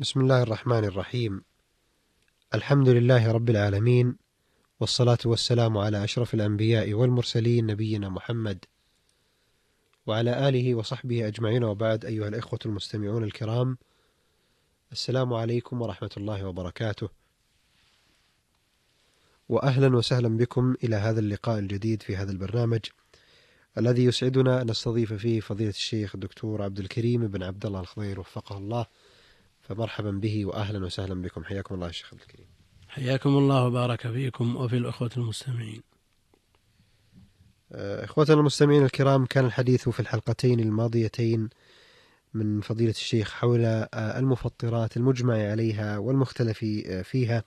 بسم الله الرحمن الرحيم. الحمد لله رب العالمين والصلاة والسلام على أشرف الأنبياء والمرسلين نبينا محمد وعلى آله وصحبه أجمعين وبعد أيها الإخوة المستمعون الكرام. السلام عليكم ورحمة الله وبركاته. وأهلا وسهلا بكم إلى هذا اللقاء الجديد في هذا البرنامج الذي يسعدنا أن نستضيف فيه فضيلة الشيخ الدكتور عبد الكريم بن عبد الله الخضير وفقه الله. فمرحبا به وأهلا وسهلا بكم حياكم الله الشيخ عبد الكريم. حياكم الله وبارك فيكم وفي الأخوة المستمعين. آه، إخوتنا المستمعين الكرام كان الحديث في الحلقتين الماضيتين من فضيلة الشيخ حول آه، المفطرات المجمع عليها والمختلف آه، فيها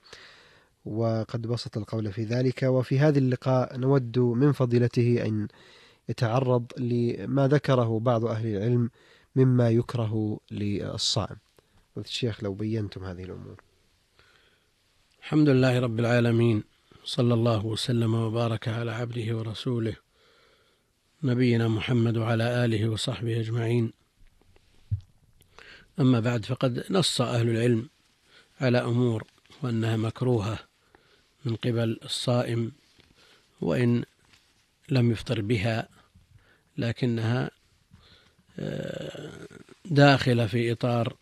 وقد بسط القول في ذلك وفي هذه اللقاء نود من فضيلته أن يتعرض لما ذكره بعض أهل العلم مما يكره للصائم الشيخ لو بينتم هذه الأمور. الحمد لله رب العالمين صلى الله وسلم وبارك على عبده ورسوله نبينا محمد وعلى آله وصحبه أجمعين. أما بعد فقد نص أهل العلم على أمور وأنها مكروهة من قبل الصائم وإن لم يفطر بها لكنها آه، داخلة في إطار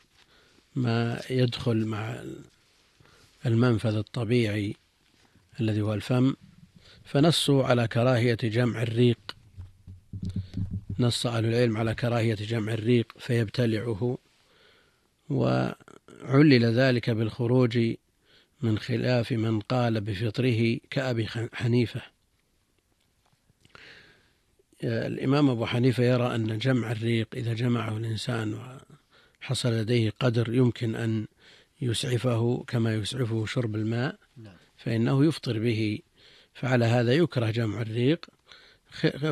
ما يدخل مع المنفذ الطبيعي الذي هو الفم فنصوا على كراهية جمع الريق. نص أهل العلم على كراهية جمع الريق فيبتلعه وعلل ذلك بالخروج من خلاف من قال بفطره كأبي حنيفة. الإمام أبو حنيفة يرى أن جمع الريق إذا جمعه الإنسان حصل لديه قدر يمكن أن يسعفه كما يسعفه شرب الماء نعم. فإنه يفطر به. فعلى هذا يكره جمع الريق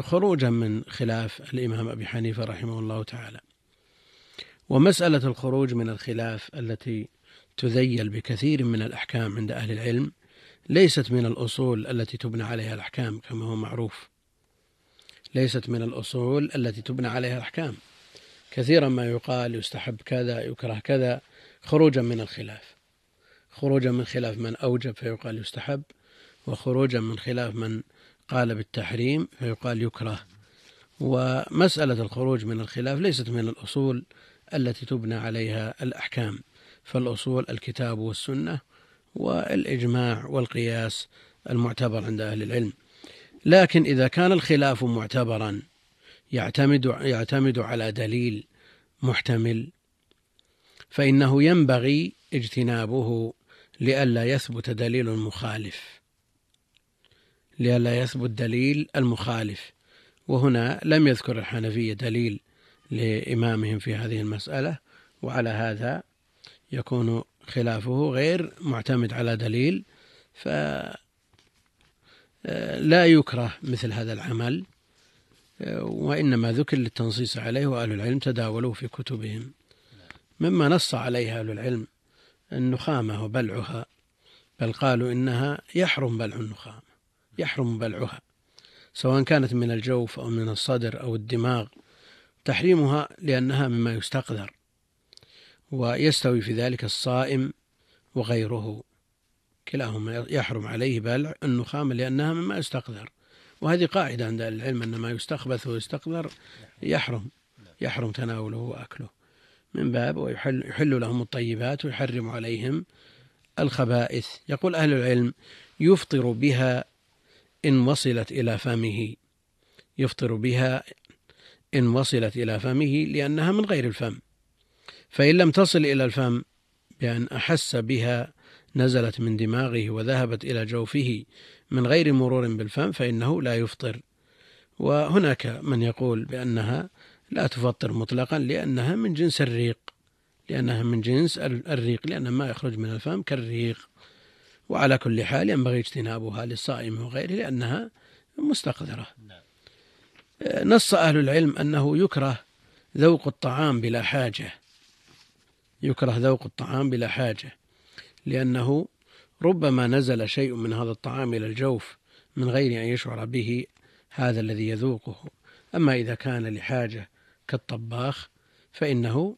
خروجا من خلاف الإمام أبي حنيفة رحمه الله تعالى. ومسألة الخروج من الخلاف التي تذيل بكثير من الأحكام عند أهل العلم ليست من الأصول التي تبنى عليها الأحكام كما هو معروف. ليست من الأصول التي تبنى عليها الأحكام. كثيرا ما يقال يستحب كذا يكره كذا. خروجا من الخلاف. خروجا من خلاف من أوجب فيقال يستحب وخروجا من خلاف من قال بالتحريم فيقال يكره. ومسألة الخروج من الخلاف ليست من الأصول التي تبنى عليها الأحكام فالأصول الكتاب والسنة والإجماع والقياس المعتبر عند أهل العلم. لكن إذا كان الخلاف معتبرا يعتمد يعتمد على دليل محتمل فإنه ينبغي اجتنابه لئلا يثبت دليل مخالف. لئلا يثبت دليل المخالف. وهنا لم يذكر الحنفية دليل لإمامهم في هذه المسألة وعلى هذا يكون خلافه غير معتمد على دليل فلا يكره مثل هذا العمل. وإنما ذكر للتنصيص عليه وأهل العلم تداولوه في كتبهم. مما نص عليه أهل العلم النخامة وبلعها بل قالوا إنها يحرم بلع النخامة يحرم بلعها سواء كانت من الجوف أو من الصدر أو الدماغ. تحريمها لأنها مما يستقذر ويستوي في ذلك الصائم وغيره. كلاهما يحرم عليه بلع النخامة لأنها مما يستقذر. وهذه قاعدة عند العلم أن ما يستخبث ويستقذر يحرم يحرم تناوله وأكله. من باب ويحل يحل لهم الطيبات ويحرم عليهم الخبائث. يقول أهل العلم يفطر بها إن وصلت إلى فمه. يفطر بها إن وصلت إلى فمه لأنها من غير الفم. فإن لم تصل إلى الفم بأن أحس بها نزلت من دماغه وذهبت إلى جوفه من غير مرور بالفم فإنه لا يفطر. وهناك من يقول بأنها لا تفطر مطلقا لأنها من جنس الريق لأنها من جنس الريق لأن ما يخرج من الفم كالريق. وعلى كل حال ينبغي اجتنابها للصائم وغيره لأنها مستقذرة. نص أهل العلم أنه يكره ذوق الطعام بلا حاجة. يكره ذوق الطعام بلا حاجة. لأنه ربما نزل شيء من هذا الطعام إلى الجوف من غير أن يشعر به هذا الذي يذوقه. أما إذا كان لحاجة كالطباخ فإنه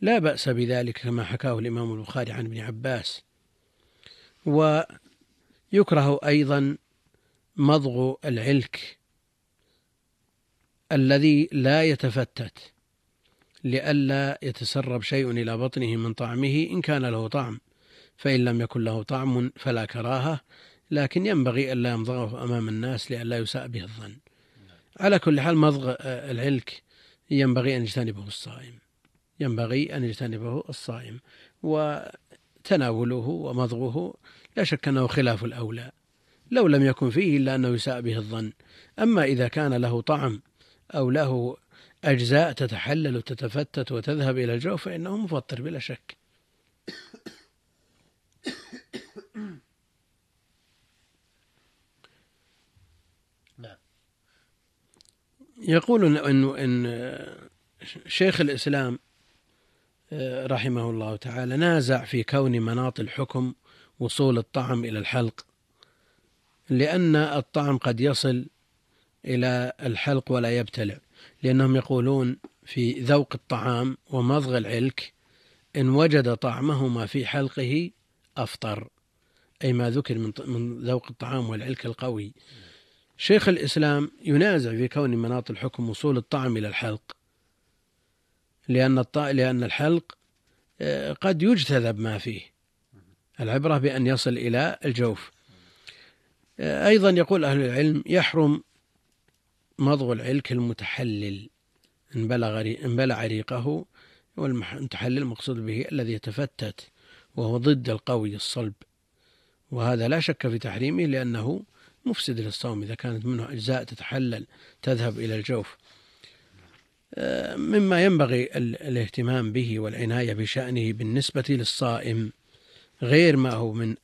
لا بأس بذلك كما حكاه الإمام البخاري عن ابن عباس. ويكره أيضا مضغ العلك الذي لا يتفتت لئلا يتسرب شيء إلى بطنه من طعمه إن كان له طعم. فإن لم يكن له طعم فلا كراهة لكن ينبغي ألا يمضغه أمام الناس لئلا يساء به الظن. على كل حال مضغ العلك ينبغي أن يجتنبه الصائم. ينبغي أن يجتنبه الصائم. وتناوله ومضغه لا شك أنه خلاف الأولى. لو لم يكن فيه إلا أنه يساء به الظن. أما إذا كان له طعم أو له أجزاء تتحلل وتتفتت وتذهب إلى الجوف فإنه مفطر بلا شك. يقول إن شيخ الإسلام آه، رحمه الله تعالى نازع في كون مناط الحكم وصول الطعم إلى الحلق لأن الطعم قد يصل إلى الحلق ولا يبتلع لأنهم يقولون في ذوق الطعام ومضغ العلك إن وجد طعمهما في حلقه أفطر أي ما ذكر من ذوق الطعام والعلك القوي. شيخ الإسلام ينازع في كون مناط الحكم وصول الطعم إلى الحلق. لأن لأن الحلق آه، قد يجتذب ما فيه. العبرة بأن يصل إلى الجوف. آه، أيضا يقول أهل العلم يحرم مضغ العلك المتحلل. إن بلغ إن بلع ريقه والمتحلل المقصود به الذي يتفتت وهو ضد القوي الصلب. وهذا لا شك في تحريمه لأنه مفسد للصوم إذا كانت منه أجزاء تتحلل تذهب إلى الجوف. آه، مما ينبغي الاهتمام به والعناية بشأنه بالنسبة للصائم غير ما هو من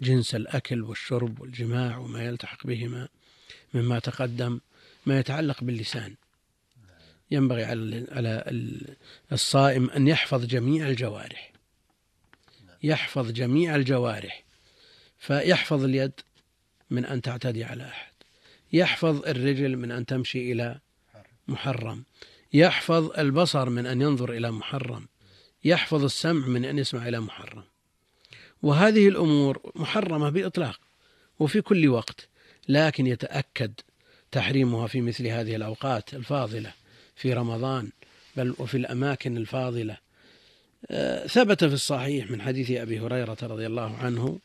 جنس الأكل والشرب والجماع وما يلتحق بهما مما تقدم ما يتعلق باللسان. ينبغي على على الصائم أن يحفظ جميع الجوارح. يحفظ جميع الجوارح. فيحفظ اليد من أن تعتدي على أحد. يحفظ الرجل من أن تمشي إلى محرم. يحفظ البصر من أن ينظر إلى محرم. يحفظ السمع من أن يسمع إلى محرم. وهذه الأمور محرمة بإطلاق وفي كل وقت لكن يتأكد تحريمها في مثل هذه الأوقات الفاضلة في رمضان بل وفي الأماكن الفاضلة. آه، ثبت في الصحيح من حديث أبي هريرة رضي الله عنه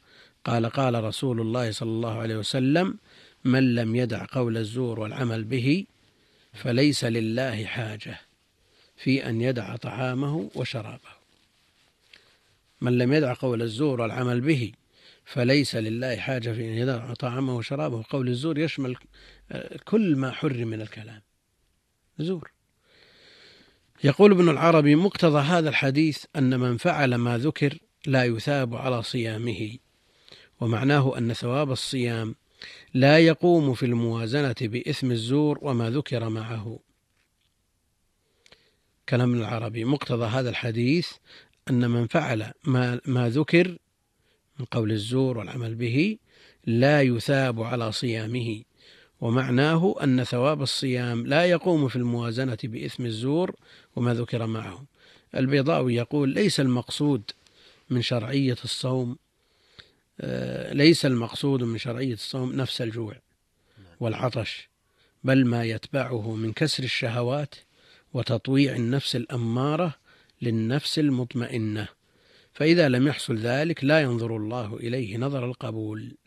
قال قال رسول الله صلى الله عليه وسلم من لم يدع قول الزور والعمل به فليس لله حاجة في أن يدع طعامه وشرابه. من لم يدع قول الزور والعمل به فليس لله حاجة في أن يدع طعامه وشرابه. قول الزور يشمل كل ما حرم من الكلام. زور. يقول ابن العربي مقتضى هذا الحديث أن من فعل ما ذكر لا يثاب على صيامه. ومعناه أن ثواب الصيام لا يقوم في الموازنة بإثم الزور وما ذكر معه. كلام العربي. مقتضى هذا الحديث أن من فعل ما, ما ذكر من قول الزور والعمل به لا يثاب على صيامه ومعناه أن ثواب الصيام لا يقوم في الموازنة بإثم الزور وما ذكر معه. البيضاوي يقول ليس المقصود من شرعية الصوم ليس المقصود من شرعية الصوم نفس الجوع والعطش بل ما يتبعه من كسر الشهوات وتطويع النفس الأمارة للنفس المطمئنة. فإذا لم يحصل ذلك لا ينظر الله إليه نظر القبول.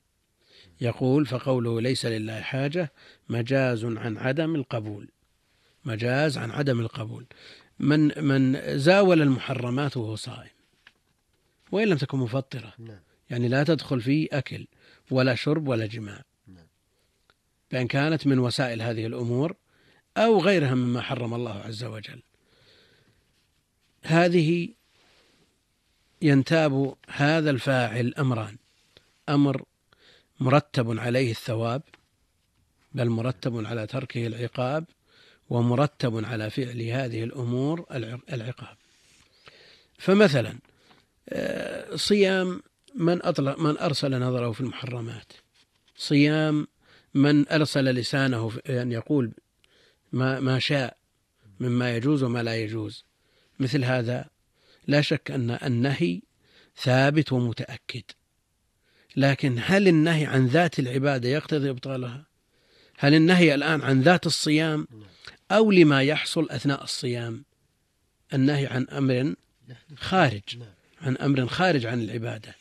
يقول فقوله ليس لله حاجة مجاز عن عدم القبول. مجاز عن عدم القبول. من من زاول المحرمات وهو صائم وإن لم تكن مفطرة نعم. يعني لا تدخل في أكل ولا شرب ولا جماع. بأن كانت من وسائل هذه الأمور أو غيرها مما حرم الله عز وجل. هذه ينتاب هذا الفاعل أمران. أمر مرتب عليه الثواب بل مرتب على تركه العقاب ومرتب على فعل هذه الأمور العقاب. فمثلا آه، صيام من أطلق من أرسل نظره في المحرمات. صيام من أرسل لسانه أن يعني يقول ما ما شاء مما يجوز وما لا يجوز. مثل هذا لا شك أن النهي ثابت ومتأكد. لكن هل النهي عن ذات العبادة يقتضي إبطالها؟ هل النهي الآن عن ذات الصيام أو لما يحصل أثناء الصيام؟ النهي عن أمر خارج عن أمر خارج عن العبادة.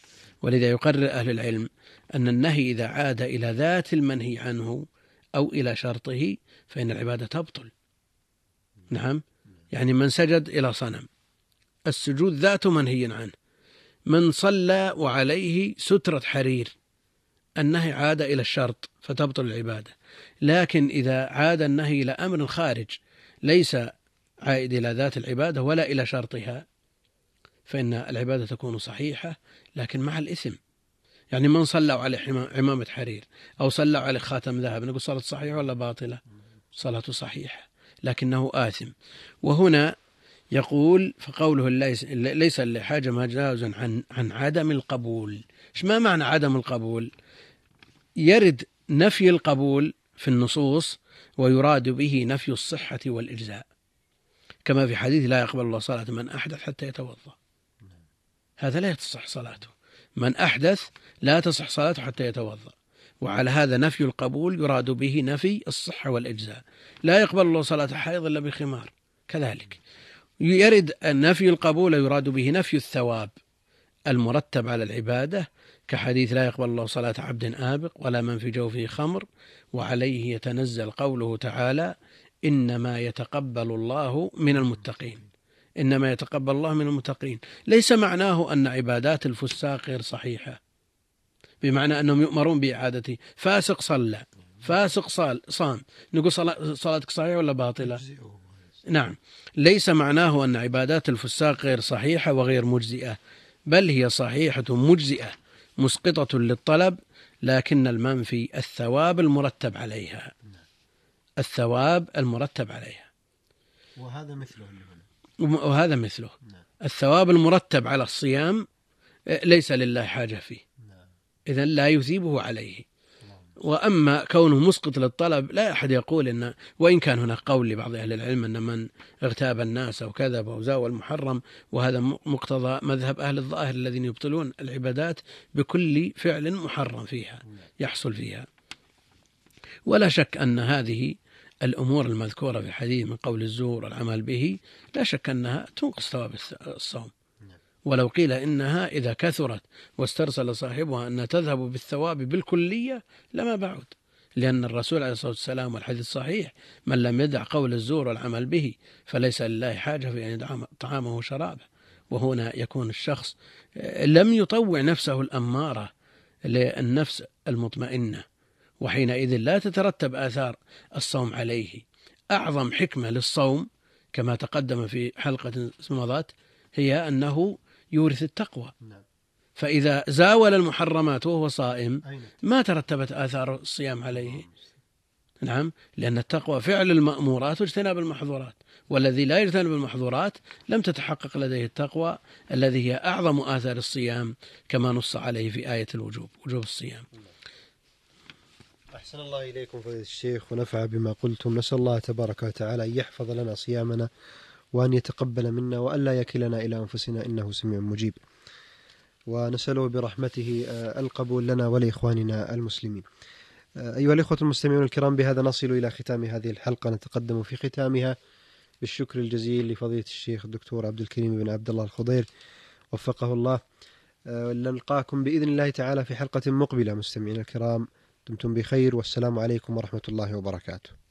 ولذا يقرر أهل العلم أن النهي إذا عاد إلى ذات المنهي عنه أو إلى شرطه فإن العبادة تبطل. نعم؟ يعني من سجد إلى صنم. السجود ذات منهي عنه. من صلى وعليه سترة حرير. النهي عاد إلى الشرط فتبطل العبادة. لكن إذا عاد النهي إلى أمر خارج ليس عائد إلى ذات العبادة ولا إلى شرطها فإن العبادة تكون صحيحة لكن مع الإثم. يعني من صلى عليه عمامة حرير أو صلى عليه خاتم ذهب نقول صلاة صحيحة ولا باطلة؟ صلاة صحيحة لكنه آثم. وهنا يقول فقوله ليس, لحاجة مجاز عن عن عدم القبول. إيش ما معنى عدم القبول؟ يرد نفي القبول في النصوص ويراد به نفي الصحة والإجزاء. كما في حديث لا يقبل الله صلاة من أحدث حتى يتوضأ. هذا لا تصح صلاته. من أحدث لا تصح صلاته حتى يتوضأ. وعلى هذا نفي القبول يراد به نفي الصحة والإجزاء. لا يقبل الله صلاة حائض إلا بخمار. كذلك. يرد نفي القبول يراد به نفي الثواب المرتب على العبادة. كحديث لا يقبل الله صلاة عبد آبق ولا من في جوفه خمر. وعليه يتنزل قوله تعالى إنما يتقبل الله من المتقين. إنما يتقبل الله من المتقين. ليس معناه أن عبادات الفساق غير صحيحة. بمعنى أنهم يؤمرون بإعادته. فاسق صلى. فاسق صال صام. نقول صلاتك صحيحة ولا باطلة؟ نعم. ليس معناه أن عبادات الفساق غير صحيحة وغير مجزئة. بل هي صحيحة مجزئة. مسقطة للطلب لكن المنفي الثواب المرتب عليها. الثواب المرتب عليها. وهذا مثله. وهذا مثله نعم. الثواب المرتب على الصيام ليس لله حاجة فيه نعم. إذا لا يثيبه عليه وأما كونه مسقط للطلب لا أحد يقول إن وإن كان هناك قول لبعض أهل العلم إن من اغتاب الناس أو كذب أو زاوى المحرم وهذا مقتضى مذهب أهل الظاهر الذين يبطلون العبادات بكل فعل محرم فيها يحصل فيها. ولا شك أن هذه الأمور المذكورة في الحديث من قول الزور والعمل به لا شك أنها تنقص ثواب الصوم. ولو قيل إنها إذا كثرت واسترسل صاحبها أن تذهب بالثواب بالكلية لما بعد. لأن الرسول عليه الصلاة والسلام والحديث الصحيح من لم يدع قول الزور والعمل به فليس لله حاجة في أن يدع طعامه وشرابه. وهنا يكون الشخص لم يطوع نفسه الأمارة للنفس المطمئنة. وحينئذ لا تترتب آثار الصوم عليه. أعظم حكمة للصوم كما تقدم في حلقة مضت هي أنه يورث التقوى. نعم. فإذا زاول المحرمات وهو صائم ما ترتبت آثار الصيام عليه. نعم لأن التقوى فعل المأمورات واجتناب المحظورات والذي لا يجتنب المحظورات لم تتحقق لديه التقوى الذي هي أعظم آثار الصيام كما نص عليه في آية الوجوب وجوب الصيام. أحسن الله إليكم فضيلة الشيخ ونفع بما قلتم. نسأل الله تبارك وتعالى أن يحفظ لنا صيامنا وأن يتقبل منا وألا يكلنا إلى أنفسنا إنه سميع مجيب. ونسأله برحمته آه، القبول لنا ولإخواننا المسلمين. آه، أيها الإخوة المستمعون الكرام بهذا نصل إلى ختام هذه الحلقة. نتقدم في ختامها بالشكر الجزيل لفضيلة الشيخ الدكتور عبد الكريم بن عبد الله الخضير. وفقه الله. آه، نلقاكم بإذن الله تعالى في حلقة مقبلة مستمعينا الكرام. دمتم بخير والسلام عليكم ورحمة الله وبركاته.